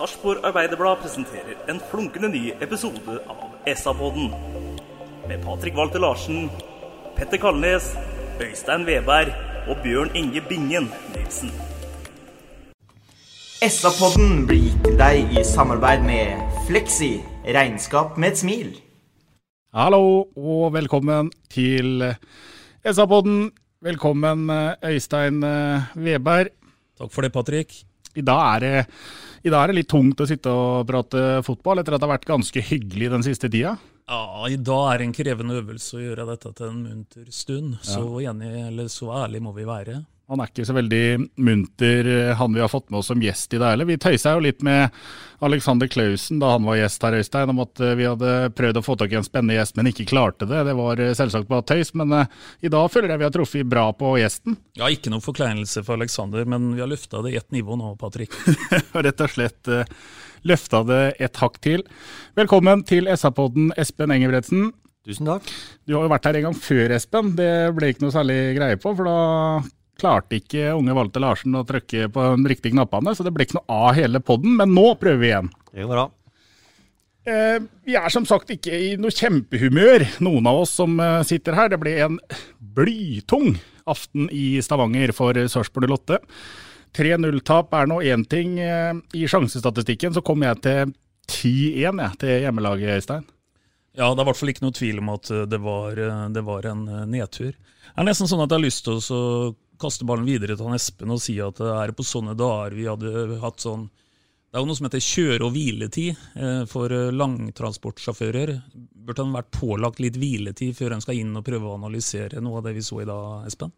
Sarpsborg Arbeiderblad presenterer en flunkende ny episode av SA-podden. Med Patrik Walter Larsen, Petter Kalnes, Øystein Veberg og Bjørn Inge Bingen Nilsen. SA-podden blir gitt til deg i samarbeid med Fleksi. Regnskap med et smil. Hallo og velkommen til SA-podden. Velkommen Øystein Veberg. Takk for det, Patrick. I dag, er det, I dag er det litt tungt å sitte og prate fotball, etter at det har vært ganske hyggelig den siste tida. Ja, I dag er det en krevende øvelse å gjøre dette til en munter stund. Så enig, eller så ærlig må vi være. Han er ikke så veldig munter, eh, han vi har fått med oss som gjest i dag heller. Vi tøysa jo litt med Alexander Klausen da han var gjest her, Øystein, om at eh, vi hadde prøvd å få tak i en spennende gjest, men ikke klarte det. Det var eh, selvsagt bare tøys, men i dag føler jeg vi har truffet bra på gjesten. Ja, Ikke noen forkleinelse for Alexander, men vi har løfta det i ett nivå nå, Patrick. Rett og slett løfta det et hakk til. Velkommen til SA-podden, Espen Engebretsen. Tusen takk. Du har jo vært her en gang før, Espen. Det ble ikke noe særlig greie på, for da klarte ikke unge Walter Larsen å trykke på de riktige knappene, så det ble ikke noe av hele podden, men nå prøver vi igjen. Det går bra. Eh, vi er som sagt ikke i noe kjempehumør, noen av oss som eh, sitter her. Det ble en blytung aften i Stavanger for Sarpsborg 08. 3-0-tap er nå én ting. Eh, I sjansestatistikken så kom jeg til 10-1 jeg, til hjemmelaget, Øystein. Ja, det er i hvert fall ikke noe tvil om at eh, det var, det var en nedtur. Det er nesten sånn at jeg har lyst til å så kaste ballen videre til han Espen og si at det er på sånne dager vi hadde hatt sånn Det er jo noe som heter kjøre- og hviletid eh, for eh, langtransportsjåfører. Burde han vært pålagt litt hviletid før han skal inn og prøve å analysere noe av det vi så i dag, Espen?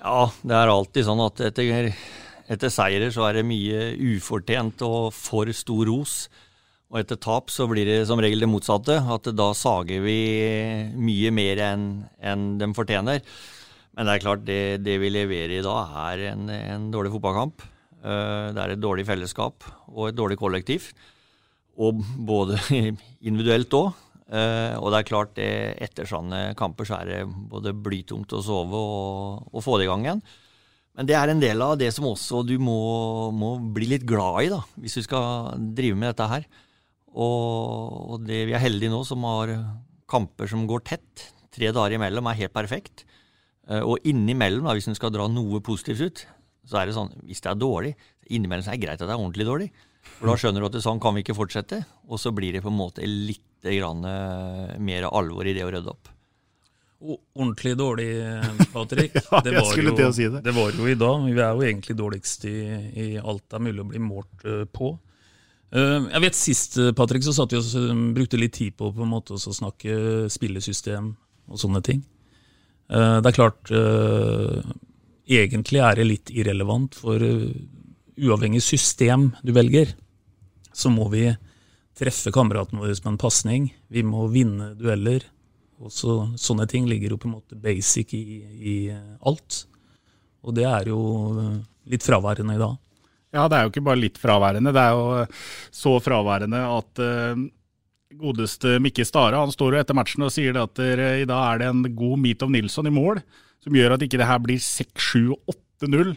Ja, det er alltid sånn at etter, etter seirer så er det mye ufortjent og for stor ros. Og etter tap så blir det som regel det motsatte, at da sager vi mye mer enn enn de fortjener. Men det er klart, det, det vi leverer i dag er en, en dårlig fotballkamp. Eh, Det er et dårlig fellesskap og et dårlig kollektiv. Og både individuelt òg. Og det er klart, det, etter sånne kamper så er det både blytungt å sove og, og få det i gang igjen. Men det er en del av det som også du må, må bli litt glad i, da, hvis du skal drive med dette her. Og, og det, vi er heldige nå som har kamper som går tett. Tre dager imellom er helt perfekt. Eh, Og innimellom, da, hvis en skal dra noe positivt ut, så er det sånn hvis det er dårlig, innimellom så er det greit at det er ordentlig dårlig. For da skjønner du at det, sånn kan vi ikke fortsette. Og så blir det på en måte litt grann, eh, mer alvor i det å rydde opp. Ordentlig dårlig, Patrick. Ja, det, var skulle jo, til å si det. det var jo i dag. Vi er jo egentlig dårligst i, i alt det er mulig å bli målt eh, på. Eh, jeg vet Sist eh, Patrick, så satt vi og brukte litt tid på, på en måte å snakke spillesystem og sånne ting. Eh, det er klart eh, Egentlig er det litt irrelevant, for eh, uavhengig system du velger, så må vi treffe kameraten vår med en pasning. Vi må vinne dueller. Og så, sånne ting ligger jo på en måte basic i, i alt. Og det er jo litt fraværende i dag. Ja, det er jo ikke bare litt fraværende, det er jo så fraværende at godeste Mikke Stare han står jo etter matchen og sier at eh, i dag er det en god Meet of Nilsson i mål, som gjør at ikke det her blir 6-7-8-0.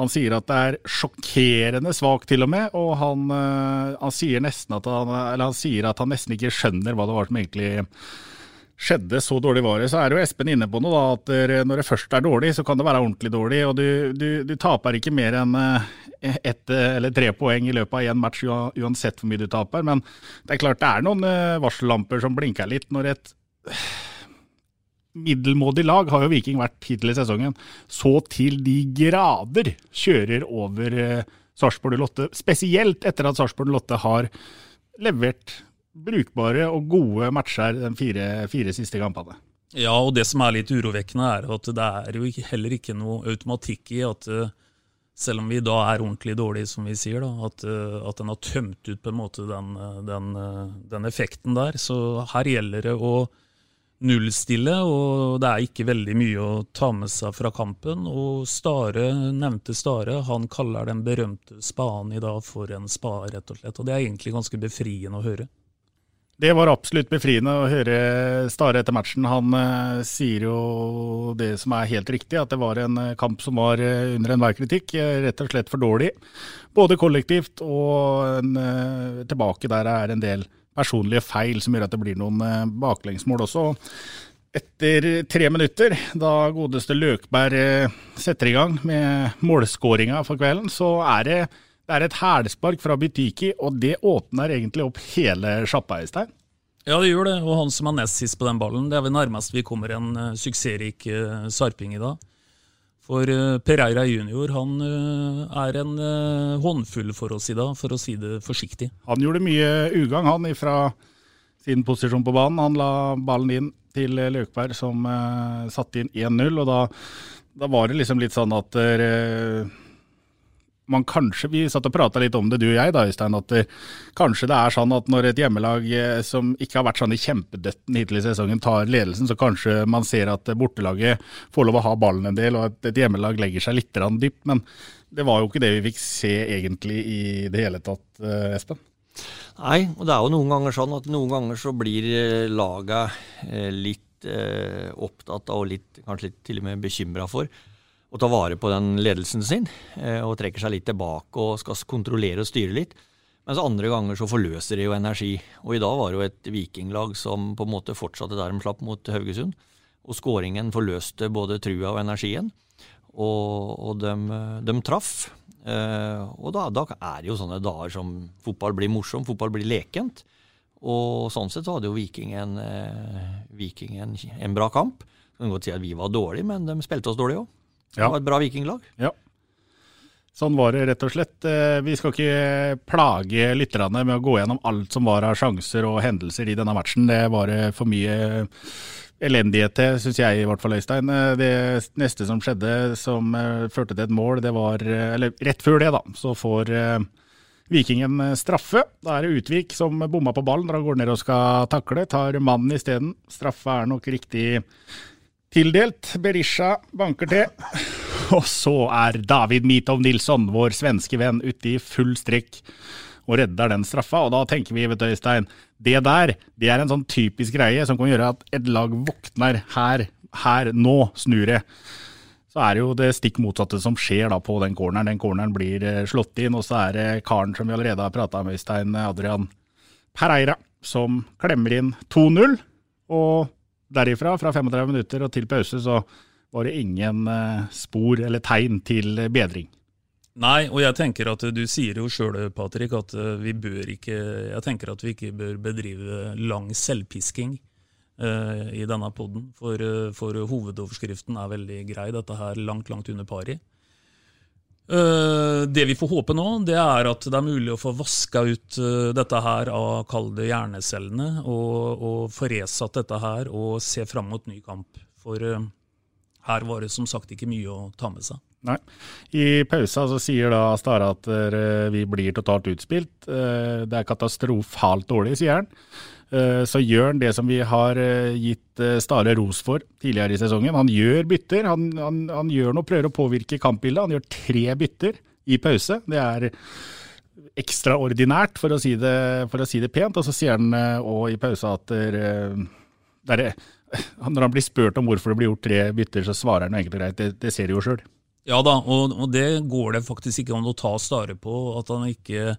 Han sier at det er sjokkerende svak til og med, og han, eh, han, sier han, han sier at han nesten ikke skjønner hva det var som egentlig skjedde, så dårlig var det. Så er jo Espen inne på noe, da, at når det først er dårlig, så kan det være ordentlig dårlig. Og du, du, du taper ikke mer enn eh, ett eller tre poeng i løpet av én match, uansett hvor mye du taper. Men det er klart det er noen eh, varsellamper som blinker litt når et middelmådig lag har jo Viking vært hittil i sesongen, så til de grader kjører over eh, Sarpsborg Lotte. Spesielt etter at Sarpsborg Lotte har levert brukbare og gode matcher de fire, fire, siste kampene. Ja, og det som er litt urovekkende, er at det er jo heller ikke noe automatikk i at eh, selv om vi da er ordentlig dårlige, som vi sier, da, at, eh, at den har tømt ut på en måte den, eh, den, den effekten der. Så her gjelder det å nullstille, og det er ikke veldig mye å ta med seg fra kampen. Og Stare, nevnte Stare, han kaller den berømte spaden i dag for en spade, rett og slett. Og det er egentlig ganske befriende å høre. Det var absolutt befriende å høre Stare etter matchen. Han eh, sier jo det som er helt riktig, at det var en uh, kamp som var eh, under enhver kritikk. rett og slett for dårlig. Både kollektivt og en, tilbake der er en del personlige feil som gjør at det blir noen baklengsmål også. Etter tre minutter, da godeste Løkberg setter i gang med målskåringa for kvelden, så er det det er et hælspark fra Butiki, og det åpner egentlig opp hele sjappa, Øystein. Ja, det gjør det. Og han som er nest sist på den ballen, det er vel nærmest vi kommer en uh, suksessrik uh, sarping i dag. For uh, Pereira junior han er en håndfull for oss i dag, for å si det forsiktig. Han gjorde mye ugagn, han, fra sin posisjon på banen. Han la ballen inn til Løkberg, som satte inn 1-0, og da, da, var det liksom litt sånn at man kanskje, Vi satt og prata litt om det, du og jeg, da, Øystein. At det, kanskje det er sånn at når et hjemmelag eh, som ikke har vært sånn i kjempedøtten hittil i sesongen, tar ledelsen, så kanskje man ser at bortelaget får lov å ha ballen en del, og at et hjemmelag legger seg litt dypt. Men det var jo ikke det vi fikk se egentlig i det hele tatt, eh, Espen. Nei, og det er jo noen ganger sånn at noen ganger så blir eh, laga litt opptatt av og litt, kanskje litt til og med bekymra for å ta vare på den ledelsen sin, eh, og trekker seg litt tilbake og skal kontrollere og styre litt. Mens andre ganger så forløser de jo energi. Og i dag var det jo et vikinglag som på en måte fortsatte der de slapp mot Haugesund. Og skåringen forløste både trua og energien. Og, og de, de, traff. Eh, og da, da, er det jo sånne dager som fotball blir morsom, fotball blir lekent. Og sånn sett så hadde jo Viking en, eh, en, bra kamp. Kan godt si at vi var dårlige, men de spilte oss dårlig òg. Det var et bra vikinglag. Ja. Sånn var det rett og slett. Eh, vi skal ikke plage lytterne med å gå gjennom alt som var av sjanser og hendelser i denne matchen. Det var for mye elendighet til, syns jeg i hvert fall, Øystein. Eh, det neste som skjedde som eh, førte til et mål, det var Eller rett før det, da, så får Vikingen straffe. Da er det Utvik som bomma på ballen når han går ned og skal takle. Tar mannen isteden. Straffe er nok riktig Tildelt. Berisha banker til. Og så er David Mitov Nilsson, vår svenske venn, ute i full strekk og redder den straffa. Og da tenker vi, vet du Øystein, det der det er en sånn typisk greie som kan gjøre at et lag våkner her, her, nå, snur det. Så er det jo det stikk motsatte som skjer da på den corneren. Den corneren blir eh, slått inn, og så er det karen som vi allerede har prata med, Øystein Adrian Pereira, som klemmer inn 2-0. Og derifra, fra 35 minutter og til pause, så var det ingen eh, spor eller tegn til bedring. Nei, og jeg tenker at du sier jo sjøl, Patrick, at eh, vi bør ikke Jeg tenker at vi ikke bør bedrive lang selvpisking uh, i denne poden. For, uh, for, hovedoverskriften er veldig grei. Dette her langt, langt under pari. Uh, det vi får håpe nå, det er at det er mulig å få vaska ut uh, dette her av kall det hjernecellene, og, og få resatt dette her og se fram mot ny kamp. For uh, her var det som sagt ikke mye å ta med seg. Nei. I pausa så sier da Stare at vi blir totalt utspilt. Det er katastrofalt dårlig, sier han. Eh, så gjør han det som vi har eh, gitt eh, Stare ros for tidligere i sesongen. Han gjør bytter. Han, han, han gjør noe, prøver å påvirke kampbildet. Han gjør tre bytter i pause. Det er ekstraordinært, for å si det, å si det pent. Og så sier han òg i pausa at der, når han blir spurt om hvorfor det blir gjort tre bytter, så svarer han enkelt greit det, det ser du jo sjøl. Ja da, og, og, det går det faktisk ikke an å ta Stare på. At han ikke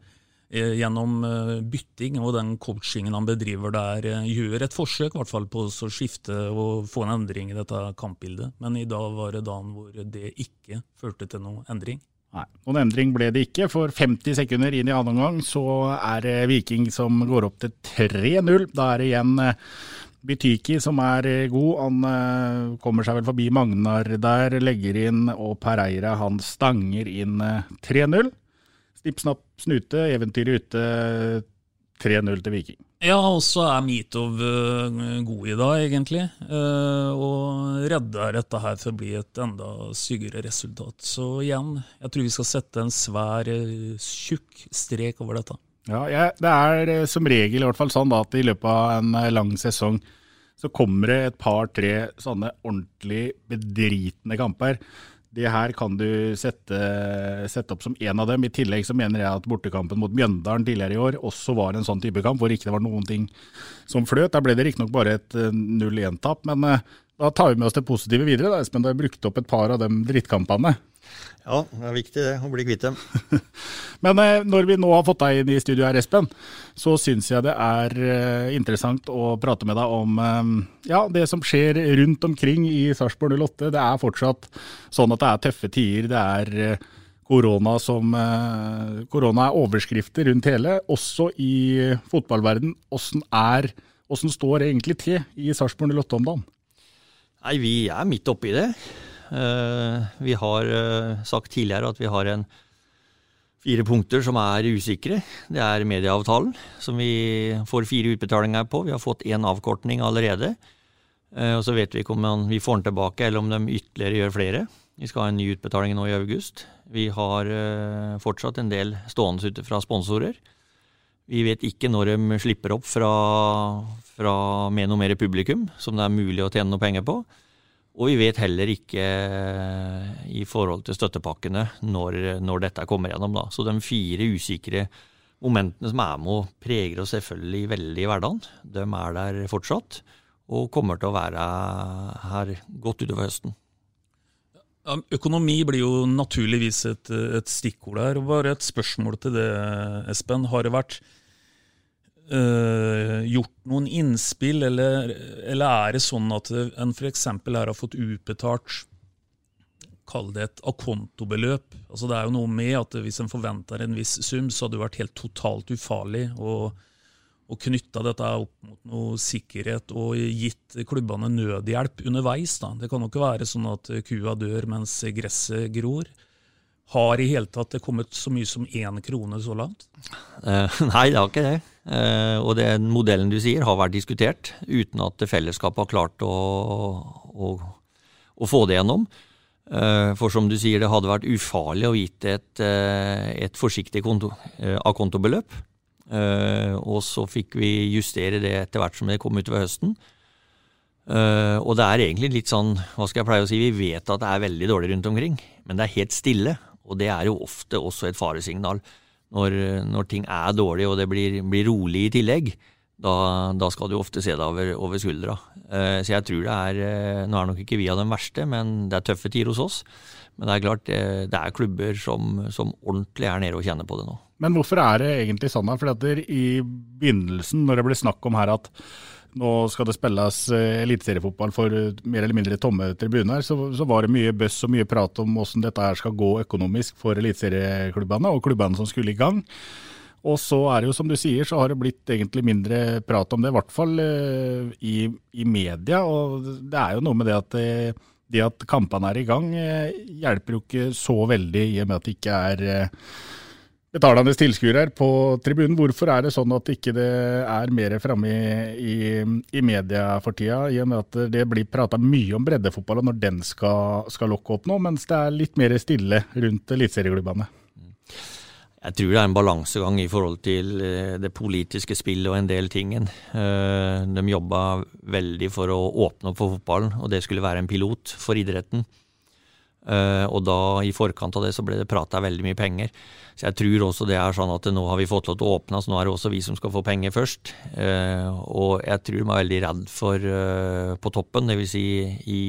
gjennom eh, bytting og den coachingen han bedriver der, eh, gjør et forsøk i hvert fall på å skifte og få en endring i dette kampbildet. Men i dag var det dagen hvor det ikke førte til noen endring. Nei, Noen endring ble det ikke. For 50 sekunder inn i annen omgang så er det Viking som går opp til 3-0. Da er det igjen Bytyki som er god. Han kommer seg vel forbi Magnar der, legger inn, og Pereira han stanger inn 3-0. Snipp, snapp, snute, eventyret ute. 3-0 til Viking. Ja, og så er Mitov uh, god i dag, egentlig. Uh, og redder dette her for å bli et enda sykere resultat. Så igjen, jeg tror vi skal sette en svær, uh, tjukk strek over dette. Ja, jeg, Det er som regel i hvert fall sånn da, at i løpet av en lang sesong så kommer det et par-tre sånne ordentlig bedritne kamper. Det her kan du sette, sette, opp som en av dem. I tillegg så mener jeg at bortekampen mot Mjøndalen tidligere i år også var en sånn type kamp, hvor ikke det var noen ting som fløt. Der ble det riktignok bare et 0-1-tap, men eh, da tar vi med oss det positive videre. Da, Espen, du har brukt opp et par av de drittkampene. Ja, det er viktig det, å bli kvitt dem. Men eh, når vi nå har fått deg inn i studio her, Espen, så syns jeg det er eh, interessant å prate med deg om eh, ja, det som skjer rundt omkring i Sarpsborg 08. Det er fortsatt sånn at det er tøffe tider. Det er korona som Korona er overskrifter rundt hele, også i fotballverden. Åssen er det står egentlig til i Sarpsborg 08 om dagen? Nei, Vi er midt oppi det. Eh, vi har eh, sagt tidligere at vi har en fire punkter som er usikre. Det er medieavtalen, som vi får fire utbetalinger på. Vi har fått én avkortning allerede. Eh, og så vet vi ikke om vi får den tilbake, eller om de ytterligere gjør flere. Vi skal ha en ny utbetaling nå i august. Vi har fortsatt en del stående ute fra sponsorer. Vi vet ikke når de slipper opp fra, fra med noe mer publikum som det er mulig å tjene noe penger på. Og vi vet heller ikke eh, i forhold til støttepakkene når, når dette kommer gjennom. Da. Så de fire usikre momentene som er med og preger oss selvfølgelig veldig i hverdagen, de er der fortsatt. Og kommer til å være her godt utover høsten. Økonomi blir jo naturligvis et, et stikkord her. Bare et spørsmål til det, Espen. Har det vært uh, gjort noen innspill, eller, eller, er det sånn at en f.eks. her har fått utbetalt Kall det et akontobeløp. Altså det er jo noe med at hvis en forventer en viss sum, så hadde det vært helt totalt ufarlig å, å knytte dette opp mot noe sikkerhet og gitt klubbene nødhjelp underveis. Da. Det kan jo ikke være sånn at kua dør mens gresset gror. Har i hele tatt det kommet så mye som én krone så langt? Eh, nei, det har ikke det. Eh, og den modellen du sier har vært diskutert, uten at fellesskapet har klart å, å, å få det gjennom. Eh, for som du sier, det hadde vært ufarlig å gitt et, et forsiktig konto, akontobeløp. og så fikk vi justere det etter hvert som det kom utover høsten. og det er egentlig litt sånn, hva skal jeg pleie å si, vi vet at det er veldig dårlig rundt omkring, men det er helt stille. Og det er jo ofte også et faresignal. Når, når ting er dårlig og det blir, blir rolig i tillegg, da, da, skal du ofte se det over, over skuldra. Eh, så jeg tror det er eh, Nå er nok ikke vi av den verste, men det er tøffe tider hos oss. Men det er klart, eh, det er klubber som, som ordentlig er nede og kjenner på det nå. Men hvorfor er det egentlig sånn? For i begynnelsen, når det ble snakk om her at nå skal det spilles eh, eliteseriefotball for eh, mer eller mindre tomme tribuner. Så, så var det mye bøss og mye prat om hvordan dette her skal gå økonomisk for eliteserieklubbene og klubbene som skulle i gang. Og så er det jo som du sier, så har det blitt egentlig mindre prat om det, i hvert fall uh, i, i, media. Og det er jo noe med det at det, at kampene er i gang, hjelper jo ikke så veldig i og med at det ikke er betalende tilskuere på tribunen. Hvorfor er det sånn at ikke det er mer framme i, i, i, media for tida, i og med at det blir prata mye om breddefotball og når den skal, skal lokke opp nå, mens det er litt mer stille rundt eliteserieklubbene? Jeg tror det er en balansegang i forhold til eh, det politiske spillet og en del tingen. Eh, de jobba veldig for å åpne opp for fotballen, og det skulle være en pilot for idretten. Uh, og da, i forkant av det, så ble det prata veldig mye penger. Så jeg tror også det er sånn at nå har vi fått lov til å åpne, så nå er det også vi som skal få penger først. Uh, og jeg tror de er veldig redd for uh, på toppen, dvs. Si i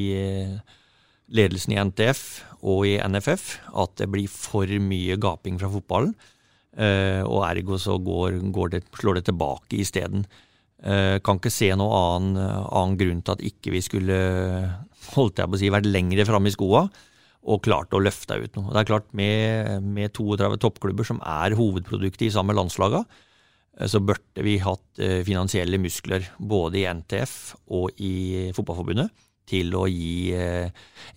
ledelsen i NTF og i NFF, at det blir for mye gaping fra fotballen. Og ergo så går, går det, slår det tilbake isteden. Kan ikke se noen annen, annen, grunn til at ikke vi skulle holdt jeg på å si, vært lengre framme i skoa og klarte å løfte ut noe. Det er klart Med, med 32 toppklubber som er hovedproduktet i samme landslaga, så burde vi hatt finansielle muskler både i NTF og i Fotballforbundet til å gi eh,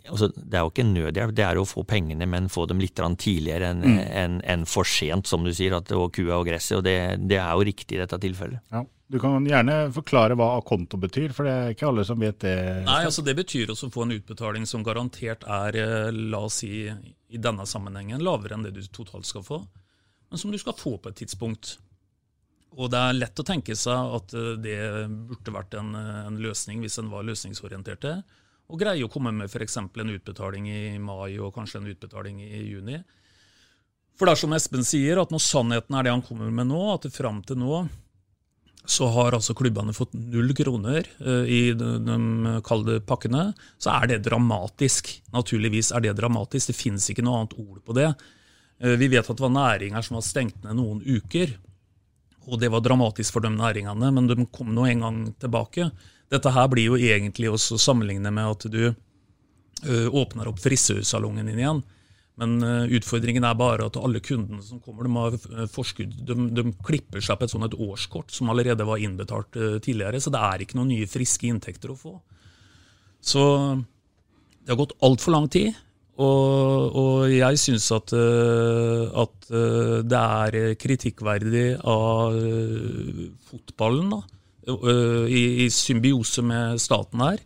altså Det er jo ikke nødhjelp, det er å få pengene, men få dem litt tidligere enn mm. en, en for sent, som du sier. at Og kua og gresset, og det, det, er jo riktig i dette tilfellet. Ja. Du kan gjerne forklare hva akonto betyr, for det er ikke alle som vet det. Nei, altså Det betyr også å få en utbetaling som garantert er, eh, la oss si, i denne sammenhengen lavere enn det du totalt skal få, men som du skal få på et tidspunkt. Og det er lett å tenke seg at eh, det burde vært en, en løsning hvis en var løsningsorienterte. Og greie å komme med f.eks. en utbetaling i mai og kanskje en utbetaling i juni. For det er som Espen sier, at når sannheten er det han kommer med nå, at fram til nå så har altså klubbene fått null kroner uh, i de, de kalde pakkene, så er det dramatisk. Naturligvis er det dramatisk. Det finnes ikke noe annet ord på det. Uh, vi vet at det var næringer som var stengt ned noen uker. Og det var dramatisk for de næringene, men de kom nå en gang tilbake. Dette her blir jo egentlig også sammenlignet med at du uh, åpner opp frisørsalongen din igjen. Men uh, utfordringen er bare at alle kundene som kommer, de har forskudd. De, de klipper seg på et sånt et årskort som allerede var innbetalt uh, tidligere. Så det er ikke noen nye, friske inntekter å få. Så det har gått altfor lang tid. Og, og jeg syns at, eh, at, eh, det er kritikkverdig av eh, fotballen, da, i, i, symbiose med staten her,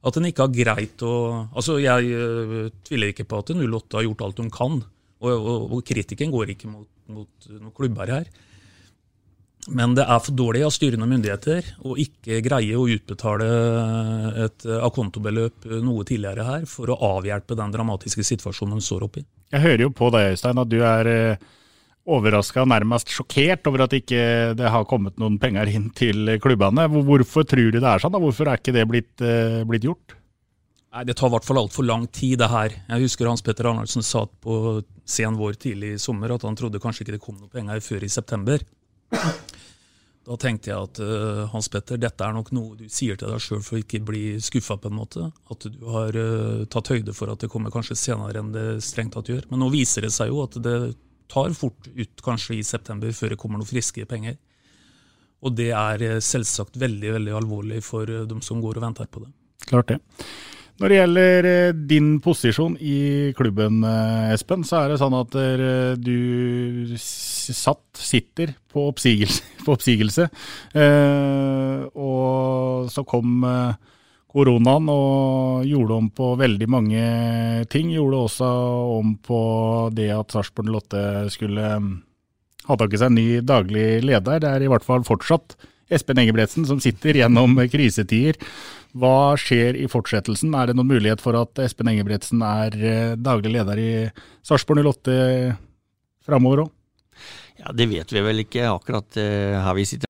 at en ikke har greit å Altså, jeg tviler ikke på at 08 har gjort alt de kan, og, og, og kritikken går ikke mot, mot noen klubber her. Men det er for dårlig av styrende myndigheter å ikke greie å utbetale et akontobeløp noe tidligere her for å avhjelpe den dramatiske situasjonen de står oppe i. Jeg hører jo på deg, Øystein, at du er eh, overraska nærmest sjokkert over at ikke det har kommet noen penger inn til klubbene. Hvorfor tror du det er sånn? Hvorfor er ikke det blitt, eh, blitt gjort? Nei, Det tar i hvert fall altfor lang tid, det her. Jeg husker Hans Petter Arnoldsen sa på sen vår tidlig i sommer at han trodde kanskje ikke det kom noen penger før i september. Da tenkte jeg at uh, Hans Petter, dette er nok noe du sier til deg sjøl for ikke bli skuffa, på en måte. At du har uh, tatt høyde for at det kommer kanskje senere enn det strengt tatt gjør. Men nå viser det seg jo at det tar fort ut kanskje i september før det kommer noen friske penger. Og det er uh, selvsagt veldig veldig alvorlig for dem som går og venter på det. Klart det. Når det gjelder eh, din posisjon i klubben, eh, Espen, så er det sånn at eh, du satt, sitter på oppsigelse. På oppsigelse. Og så kom koronaen og gjorde om på veldig mange ting. Gjorde også om på det at Sarpsborg Lotte skulle ha tak i seg en ny daglig leder. Det er i hvert fall fortsatt Espen Engebretsen som sitter gjennom krisetider. Hva skjer i fortsettelsen? Er det noen mulighet for at Espen Engebretsen er eh, daglig leder i Sarpsborg 08 framover òg? Ja, Det vet vi vel ikke akkurat uh, her vi sitter.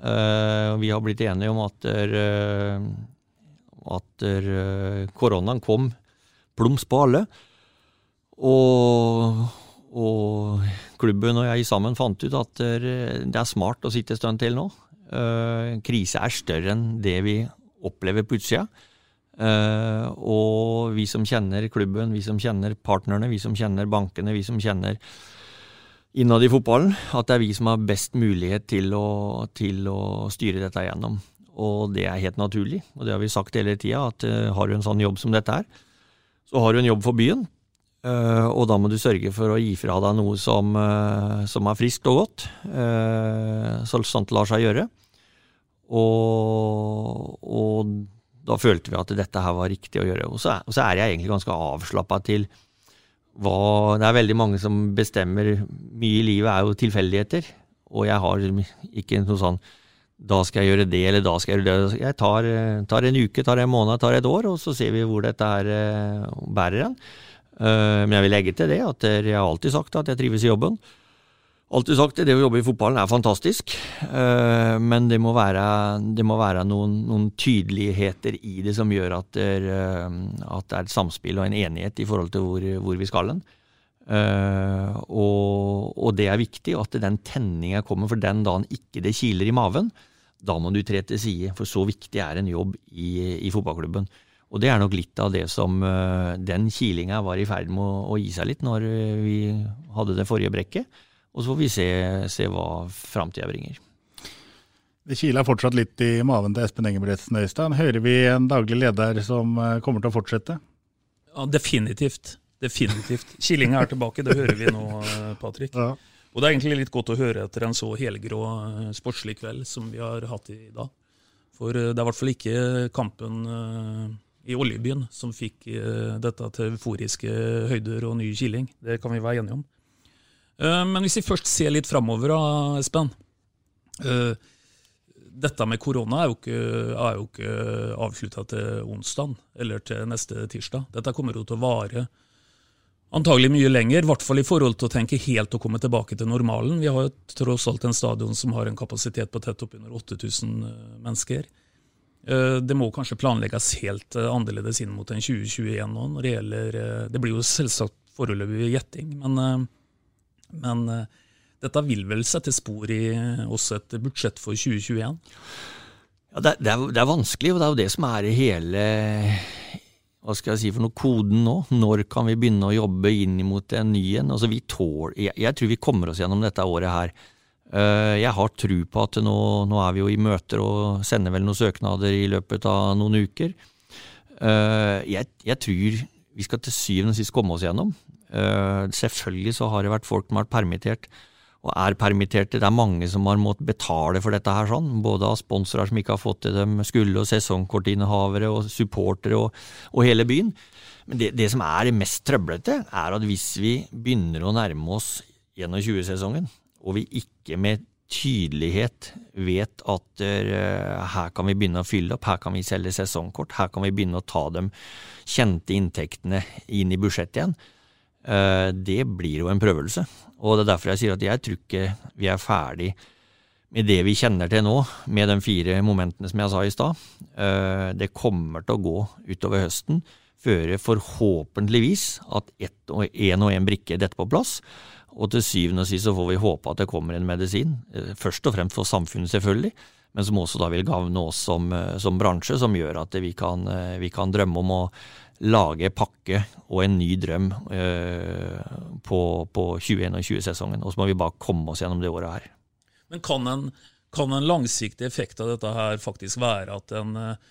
vi har blitt enige om at, uh, at uh, koronaen kom plums på alle. Og, og klubben og jeg sammen fant ut at det er smart å sitte en stund til nå. Krise er større enn det vi opplever på utsida. Uh, og vi som kjenner klubben, vi som kjenner partnerne, vi som kjenner bankene, vi som kjenner innad i fotballen, at det er vi som har best mulighet til å, til å styre dette igjennom. Og det er helt naturlig, og det har vi sagt hele tida, at uh, har du en sånn jobb som dette her, så har du en jobb for byen. Uh, og da må du sørge for å gi fra deg noe som, uh, som er friskt og godt, så sant det lar seg gjøre. Og, og, da følte vi at dette her var riktig å gjøre. Og så, og så er jeg egentlig ganske avslappa til hva Det er veldig mange som bestemmer Mye i livet er jo tilfeldigheter. Og jeg har ikke noe sånn da skal jeg gjøre det, eller da skal jeg gjøre det. Jeg tar, tar en uke, tar en måned, tar et år, og så ser vi hvor dette her bærer en. Men jeg vil legge til det at jeg har alltid sagt at jeg trives i jobben alltid sagt det å jobbe i fotballen er fantastisk, uh, men det må være, det må være noen, noen, tydeligheter i det som gjør at det, uh, at det, er et samspill og en enighet i forhold til hvor, hvor vi skal hen. Uh, og, og, det er viktig at den tenninga kommer, for den dagen ikke det kiler i maven, da må du tre til side, for så viktig er en jobb i, i fotballklubben. Og det er nok litt av det som den kilinga var i ferd med å, å gi seg litt når vi hadde det forrige brekket. Og så får vi se, se hva framtida bringer. Det kiler fortsatt litt i maven til Espen Engebretsen Øystein. Hører vi en daglig leder som eh, kommer til å fortsette? Ja, Definitivt. Definitivt. Killinga er tilbake, det hører vi nå, eh, Patrick. Ja. Og det er egentlig litt godt å høre etter en så helgrå eh, sportslig kveld som vi har hatt i dag. For det er i hvert fall ikke kampen i oljebyen som fikk dette til euforiske høyder og ny kiling. Det kan vi være enige om. Eh, men hvis vi først ser litt framover, Espen. Eh, dette med korona er jo ikke, er ikke avslutta til onsdag eller til neste tirsdag. Dette kommer jo til å vare antagelig mye lenger, i hvert fall i forhold til å tenke helt å komme tilbake til normalen. Vi har jo tross alt en stadion som har en kapasitet på tett oppunder 8000 eh, mennesker. Det må kanskje planlegges helt annerledes inn mot en 2021 nå. når Det gjelder, det blir jo selvsagt foreløpig gjetting, men men uh, dette vil vel sette spor i også et budsjett for 2021? Ja, det, er, det, er, vanskelig, og det er jo det som er hele hva skal jeg si for noe koden nå? Når kan vi begynne å jobbe inn mot en ny en? Altså, vi tål, jeg, jeg, tror vi kommer oss gjennom dette året her. Uh, jeg har tro på at nå, nå, er vi jo i møter og sender vel noen søknader i løpet av noen uker. Jeg, jeg, tror vi skal til syvende og sist komme oss gjennom. Uh, selvfølgelig så har det vært folk som har vært permittert, og er permitterte. Det er mange som har måttet betale for dette her, sånn. både av sponsorer som ikke har fått til dem, skulle- og sesongkortinnehavere og supportere og, og, hele byen. Men det, det, som er det mest trøblete, er at hvis vi begynner å nærme oss 21-sesongen, og vi ikke med tydelighet vet at uh, her kan vi begynne å fylle opp, her kan vi selge sesongkort, her kan vi begynne å ta de kjente inntektene inn i budsjettet igjen, Eh, det blir jo en prøvelse. Og det er derfor jeg sier at jeg tror ikke vi er ferdig med det vi kjenner til nå, med de fire momentene som jeg sa i stad. Eh, det kommer til å gå utover høsten før forhåpentligvis at én og én brikke detter på plass. Og til syvende og sist så får vi håpe at det kommer en medisin, eh, først og fremst for samfunnet selvfølgelig, men som også da vil gagne oss som, som bransje, som gjør at vi kan, vi kan drømme om å lage pakke og en ny drøm eh, på, på 2021-sesongen. Og så må vi bare komme oss gjennom det året her. Men kan en, kan en langsiktig effekt av dette her faktisk være at en eh,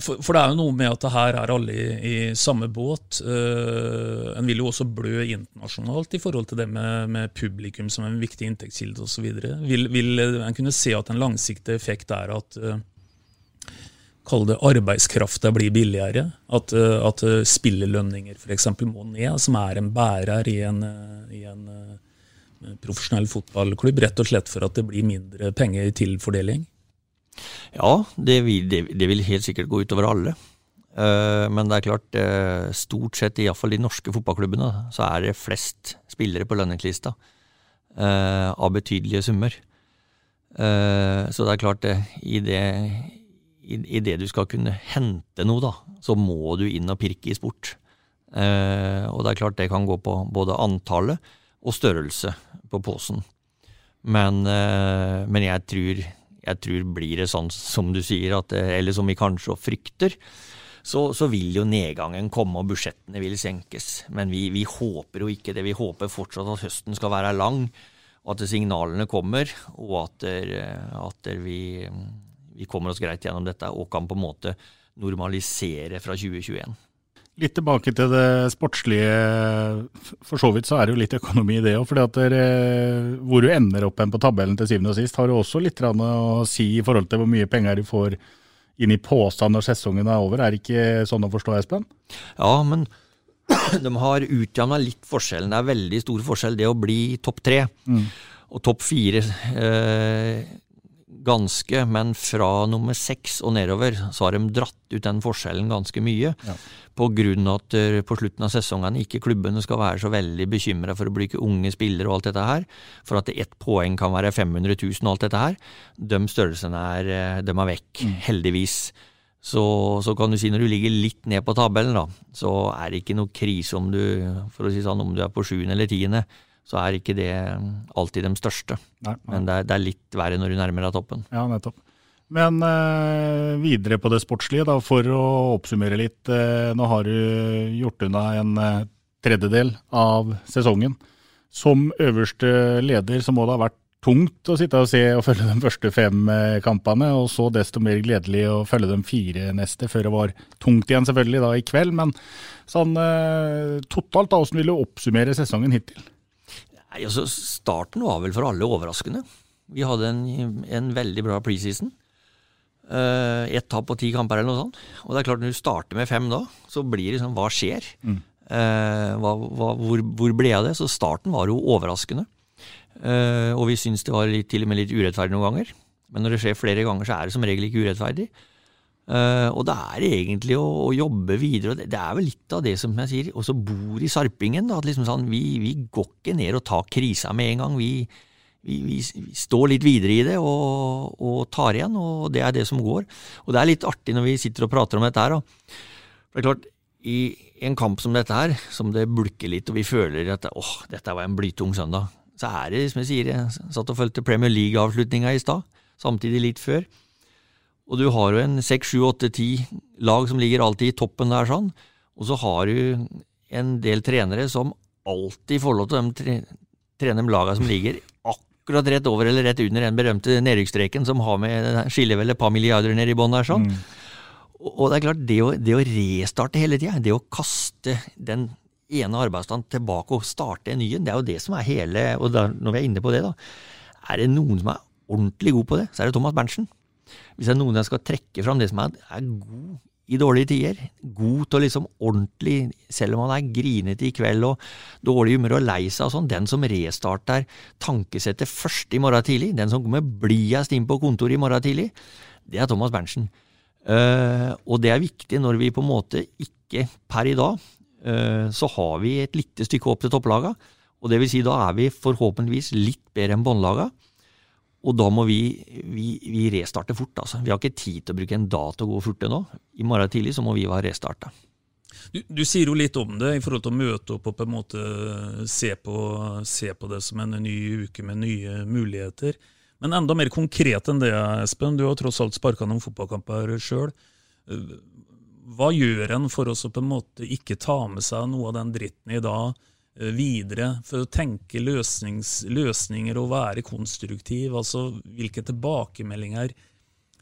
for, for, det er jo noe med at her er alle i, i samme båt. Uh, en vil jo også blø internasjonalt i forhold til det med, med publikum som en viktig inntektskilde osv. Vil, vil en kunne se at en langsiktig effekt er at uh, kall det arbeidskrafta blir billigere. At, eh, at eh, spillelønninger f.eks. må ned, som er en bærer i en, eh, i en profesjonell fotballklubb. Rett og slett for at det blir mindre penger til fordeling. Ja, det vil, det, vil helt sikkert gå utover alle. Men det er klart, stort sett iallfall de norske fotballklubbene, så er det flest spillere på lønningslista av betydelige summer. Så det er klart, i det i, i det du skal kunne hente noe, da, så må du inn og pirke i sport. Eh, og det er klart det kan gå på både antallet og størrelse på posen. Men, eh, men jeg, tror, jeg, tror, blir det sånn som du sier, at, eller som vi kanskje frykter, så, så, vil jo nedgangen komme og budsjettene vil senkes. Men vi, vi, håper jo ikke det. Vi håper fortsatt at høsten skal være lang, og at signalene kommer, og at, at vi vi kommer oss greit gjennom dette og kan på en måte normalisere fra 2021. Litt tilbake til det sportslige. For så vidt så er det jo litt økonomi i det òg. Hvor du ender opp på tabellen til syvende og sist, har jo også litt å si i forhold til hvor mye penger du får inn i påstand når sesongen er over. Er det ikke sånn å forstå, Espen? Ja, men de har utjevna litt forskjellen. Det er veldig stor forskjell det å bli topp tre. Mm. Og topp fire eh, ganske, men fra nummer seks og nedover så har de dratt ut den forskjellen ganske mye. Ja. På grunn av at eh, på slutten av sesongene ikke klubbene skal være så veldig bekymra for å bli unge spillere og alt dette her. For at ett poeng kan være 500 000 og alt dette her. De størrelsene er, eh, de er vekk, heldigvis. Så, så kan du si når du ligger litt ned på tabellen, da, så er det ikke noe krise om du for å si sånn, om du er på sjuende eller tiende. Så er ikke det alltid de største. Nei, nei. Men det er, det er litt verre når du nærmer deg toppen. Ja, nettopp. Men eh, videre på det sportslige, da, for å oppsummere litt. Eh, nå har du gjort unna en eh, tredjedel av sesongen. Som øverste leder så må det ha vært tungt å sitte og se og følge de første fem eh, kampene, og så desto mer gledelig å følge de fire neste, før det var tungt igjen selvfølgelig da i kveld. Men sånn eh, totalt, da, hvordan vil du oppsummere sesongen hittil? Nei, altså Starten var vel for alle overraskende. Vi hadde en, en veldig bra preseason. Uh, Ett tap på ti kamper eller noe sånt. Og det er klart når du starter med fem da, så blir det sånn hva skjer? Mm. Uh, hva, hva, hvor, hvor ble jeg av det? Så starten var jo overraskende. Uh, og vi syns det var litt, til og med litt urettferdig noen ganger. Men når det skjer flere ganger, så er det som regel ikke urettferdig. Eh, og det er egentlig å, å jobbe videre. og det, det er vel litt av det som jeg sier, også bor i sarpingen. Da, at liksom sånn, vi, vi går ikke ned og tar krisa med en gang. Vi, vi, vi, vi står litt videre i det og, og, tar igjen, og det er det som går. Og det er litt artig når vi sitter og prater om dette her. Da. For det er klart, i en kamp som dette her, som det bulker litt, og vi føler at åh, dette var en blytung søndag, så er det, som jeg sier, jeg satt og fulgte Premier League-avslutninga i stad, samtidig litt før. Og du har jo en seks, sju, åtte, ti lag som ligger alltid i toppen der, sånn. Og så har du en del trenere som alltid får lov til å tre, trene de lagene som ligger akkurat rett over eller rett under den berømte nedrykksstreken som har med skiller vel et par milliarder ned i bånn der, sånn. Mm. Og det er klart, det å, det å restarte hele tida, det å kaste den ene arbeidsdagen tilbake og starte en ny en, det er jo det som er hele Og der, når vi er inne på det, da. Er det noen som er ordentlig god på det, så er det Thomas Berntsen. Hvis det er noen jeg skal trekke fram det som er, er god i dårlige tider, god til å liksom ordentlig, selv om han er grinete i kveld og dårlig humør og lei seg og sånn, den som restarter tankesettet først i morgen tidlig, den som kommer blidest inn på kontoret i morgen tidlig, det er Thomas Berntsen. Uh, og det er viktig når vi på en måte ikke per i dag uh, så har vi et lite stykke opp til topplaga. Og det vil si da er vi forhåpentligvis litt bedre enn båndlaga. Og da må vi, vi, vi, restarte fort. altså. Vi har ikke tid til å bruke en dag til å gå fort nå. I morgen tidlig så må vi være restarta. Du, du, sier jo litt om det i forhold til å møte opp og på en måte se på, se på det som en ny uke med nye muligheter. Men enda mer konkret enn det, Espen. Du har tross alt sparka noen fotballkamper sjøl. Hva gjør en for å på en måte ikke ta med seg noe av den dritten i dag videre? For å tenke løsninger og være konstruktiv. altså Hvilke tilbakemeldinger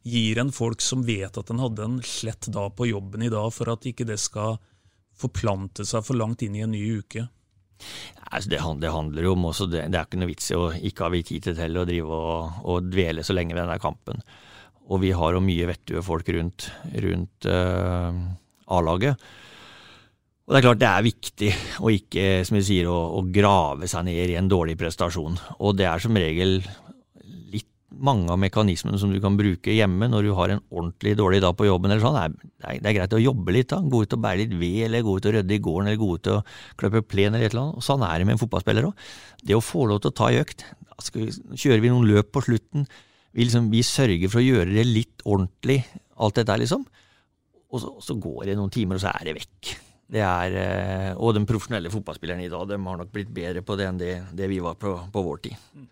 gir en folk som vet at en hadde en slett dag på jobben i dag, for at ikke det skal forplante seg for langt inn i en ny uke? Altså det, handler jo om også, det, er ikke noe vits i å ikke ha tid til å drive og, og, dvele så lenge ved denne kampen. Og vi har jo mye vettue folk rundt, rundt uh, A-laget. Og det er klart det er viktig å ikke, som jeg sier, å, å, grave seg ned i en dårlig prestasjon. Og det er som regel mange av mekanismene som du kan bruke hjemme når du har en ordentlig dårlig dag på jobben. eller sånn, Det er, det er greit å jobbe litt. da, Gå ut og bære litt ved, eller gå ut og rydde i gården, eller gå ut og kløpe plen eller et eller annet. og Sånn er det med en fotballspiller òg. Det å få lov til å ta i økt. Vi, kjører vi noen løp på slutten. Vi, liksom, vi, sørger for å gjøre det litt ordentlig, alt dette liksom. Og så, så går det noen timer, og så er det vekk. Er, eh, og de profesjonelle fotballspillerne i dag de har nok blitt bedre på det enn det, det vi var på, på vår tid.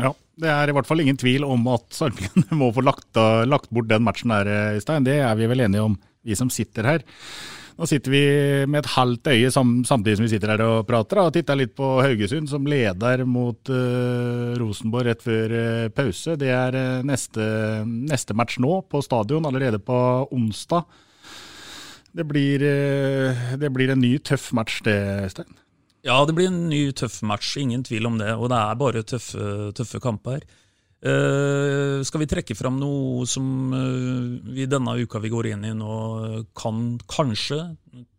Ja, det er i hvert fall ingen tvil om at Sarpingen må få lagt, lagt, bort den matchen der, Øystein. Det er vi vel enige om, vi som sitter her. Nå sitter vi med et halvt øye samtidig som vi sitter her og prater, og titter litt på Haugesund, som leder mot uh, Rosenborg rett før uh, pause. Det er uh, neste, neste, match nå, på stadion, allerede på onsdag. Det blir, det blir en ny tøff match, det, Stein? Ja, det blir en ny tøff match, ingen tvil om det. Og det er bare tøffe, tøffe kamper. Uh, skal vi trekke fram noe som uh, vi denne uka vi går inn i nå, kan kanskje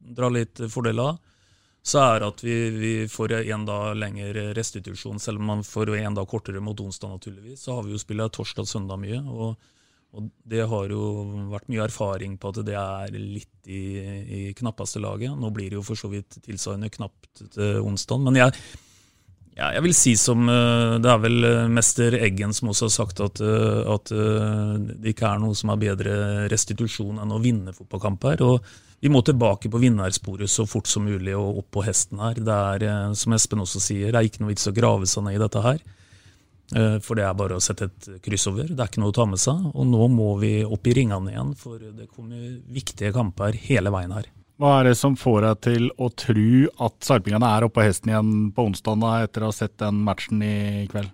dra litt fordel av, så er at vi, vi får en dag lengre restitusjon, selv om man får en dag kortere mot onsdag, naturligvis. Så har vi jo spilt torsdag og søndag mye. og, og det har jo vært mye erfaring på at det er litt i, i knappeste laget. Nå blir det jo for så vidt tilsvarende knapt til onsdag. Men jeg, ja, jeg vil si som eh, Det er vel eh, mester Eggen som også har sagt at, eh, at det ikke er noe som er bedre restitusjon enn å vinne fotballkamper. og Vi må tilbake på vinnersporet så fort som mulig og opp på hesten her. Det er, som Espen også sier, det er ikke noe vits å grave seg ned i dette her. For det er bare å sette et kryss over. Det er ikke noe å ta med seg. Og nå må vi opp i ringene igjen, for det kommer viktige kamper hele veien her. Hva er det som får deg til å tro at sarpingene er oppe på hesten igjen på onsdag etter å ha sett den matchen i kveld?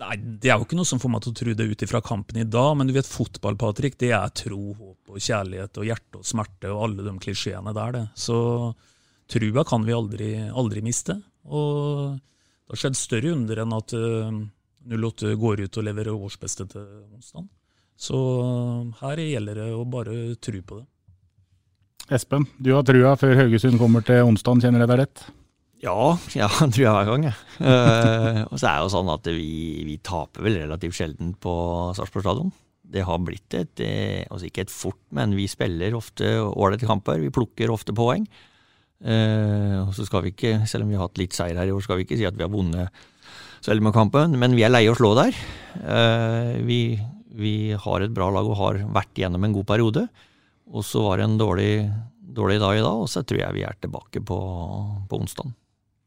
Nei, Det er jo ikke noe som får meg til å tro det ut ifra kampen i dag, men du vet fotball, Patrick, det er tro, håp og kjærlighet og hjerte og smerte og alle de klisjeene der, det. Så trua kan vi aldri, aldri miste. Og det har skjedd større under enn at uh, eh, 08 går ut og leverer årsbeste til onsdag. Så her gjelder det å bare tro på det. Espen, du har trua før Haugesund kommer til onsdag, kjenner jeg deg rett? Ja, ja, tror jeg hver gang. Uh, og så er det jo sånn at vi, vi taper vel relativt sjelden på Sarpsborg stadion. Det har blitt et, eh, altså ikke et fort, men vi spiller ofte ålreite kamper. Vi plukker ofte poeng. Uh, og så skal vi ikke, selv om vi har hatt litt seier her i år, skal vi ikke si at vi har vunnet Selma-kampen, men vi er leie å slå der. Uh, vi, vi har et bra lag og har vært gjennom en god periode. Og så var det en dårlig, dårlig dag i dag, og så tror jeg vi er tilbake på, på onsdag.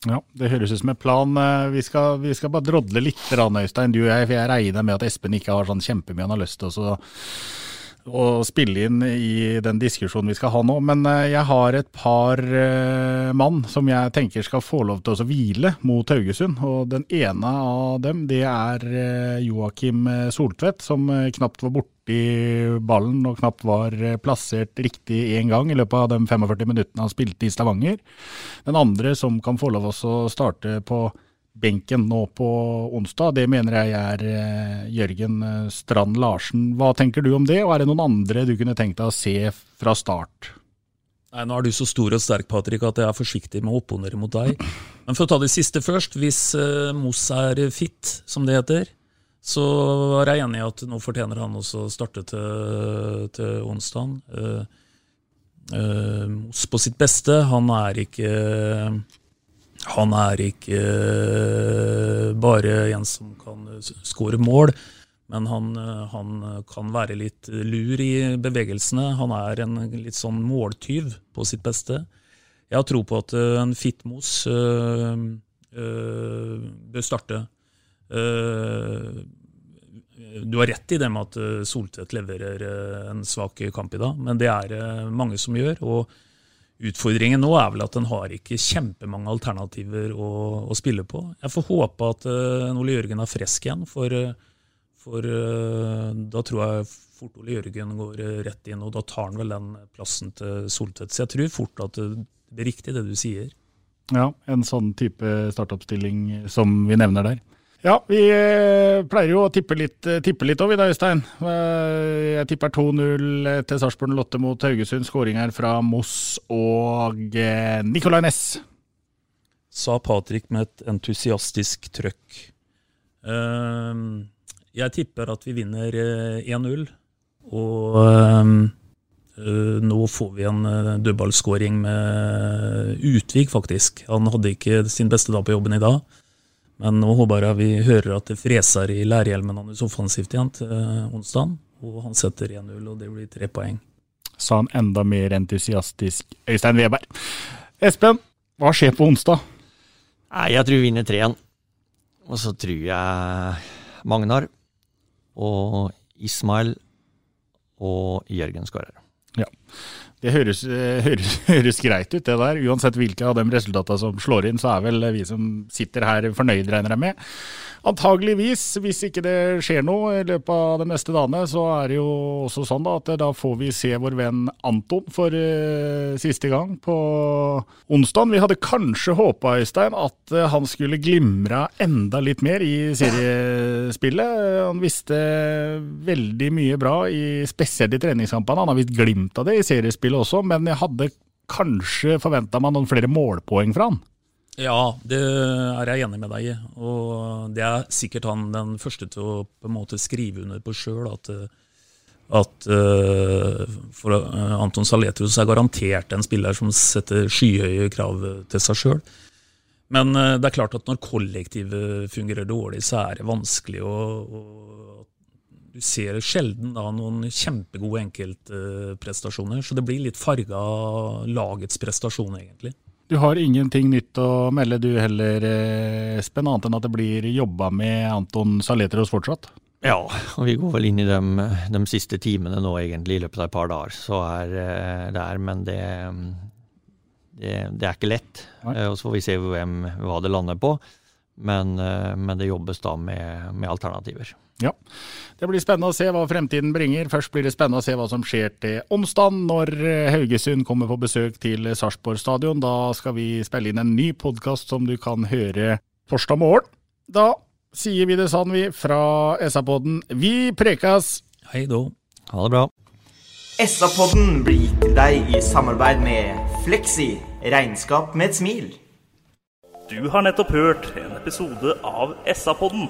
Ja, Det høres ut som en plan. Eh, vi skal, vi skal bare drodle litt, Øystein, du og jeg. For jeg regner med at Espen ikke har sånn kjempemye han har lyst til å å spille inn i den diskusjonen vi skal ha nå. Men eh, jeg har et par eh, mann som jeg tenker skal få lov til å hvile mot Haugesund. Og den ene av dem det er eh, Joakim Soltvedt, som knapt var borti ballen og knapt var plassert riktig én gang i løpet av de 45 minuttene han spilte i Stavanger. Den andre som kan få lov til å starte på benken nå på onsdag. Det mener jeg er eh, Jørgen eh, Strand Larsen. Hva tenker du om det, og er det noen andre du kunne tenkt deg å se fra start? Nei, Nå er du så stor og sterk Patrick, at jeg er forsiktig med å opponere mot deg. Men for å ta det siste først. Hvis uh, Moss er fit, som det heter, så er jeg enig i at nå fortjener han også å starte til, til onsdag. Moss på sitt beste. Han er ikke han er ikke eh, bare en som kan skåre mål, men han, eh, han, kan være litt lur i bevegelsene. Han er en litt sånn måltyv på sitt beste. Jeg har tro på at eh, en Fitmos øh, øh, bør starte. Uh, du har rett i det med at Soltvedt leverer en svak kamp i dag, men det er mange som gjør. og Utfordringen nå er vel at den har ikke kjempemange alternativer å, å spille på. Jeg får håpe at uh, Ole Jørgen er frisk igjen, for, for uh, da tror jeg fort Ole Jørgen går rett inn, og da tar han vel den plassen til Soltvedt. Så jeg tror fort at det blir riktig det du sier. Ja, en sånn type startoppstilling som vi nevner der. Ja, vi eh, pleier jo å tippe litt, eh, tippe litt over, da, Øystein. Eh, jeg tipper 2-0 til Sarpsborg Lotte mot Haugesund. Skåring her fra Moss og Nicolay Næss. Sa Patrick med et entusiastisk trøkk. Jeg tipper at vi vinner 1-0. Og nå får vi en dødballskåring med Utvik, faktisk. Han hadde ikke sin beste dag på jobben i dag. Men nå håper jeg vi hører at det freser i lærhjelmen hans offensivt igjen til eh, onsdag. Og han setter 1-0, og det blir tre poeng. Sa han enda mer entusiastisk Øystein Weberg. Espen, hva skjer på onsdag? Nei, Jeg tror vi vinner 3-1. Og så tror jeg Magnar og Ismail og Jørgen skårer. Ja. Det høres, eh, høres, høres, greit ut, det der. Uansett hvilke av de resultatene som slår inn, så er vel vi som sitter her fornøyd, regner jeg med. Antageligvis, hvis ikke det skjer noe i løpet av de neste dagene, så er det jo også sånn da, at da får vi se vår venn Anton for uh, siste gang på onsdag. Vi hadde kanskje håpa, Øystein, at han skulle glimra enda litt mer i seriespillet. Han visste veldig mye bra, i, spesielt i treningskampene. Han har visst glimt av det i seriespillet også, men jeg hadde kanskje forventa meg noen flere målpoeng fra han? Ja, det er jeg enig med deg i. Og det er sikkert han den første til å på en måte skrive under på sjøl. At, at uh, for uh, Anton Saletros er garantert en spiller som setter skyhøye krav til seg sjøl. Men uh, det er klart at når kollektivet fungerer dårlig, så er det vanskelig å, å Du ser sjelden da noen kjempegode enkeltprestasjoner, så det blir litt farga lagets prestasjon, egentlig. Du har ingenting nytt å melde du heller, Espen, annet enn at det blir jobba med Anton Saletros fortsatt? Ja, og vi går vel inn i de, de, siste timene nå egentlig i løpet av et par dager. Så er det er, men det, det, det, er ikke lett. Nei. Og så får vi se hvem, hva det lander på. Men, men det jobbes da med, med alternativer. Ja, Det blir spennende å se hva fremtiden bringer. Først blir det spennende å se hva som skjer til onsdag, når eh, Haugesund kommer på besøk til Sarpsborg stadion. Da skal vi spille inn en ny podkast som du kan høre torsdag morgen. Da sier vi det sånn, vi, fra SA-podden. Vi prekas! Hei då. Ha det bra. SA-podden blir gitt til deg i samarbeid med Fleksi, regnskap med et smil. Du har nettopp hørt en episode av SA-podden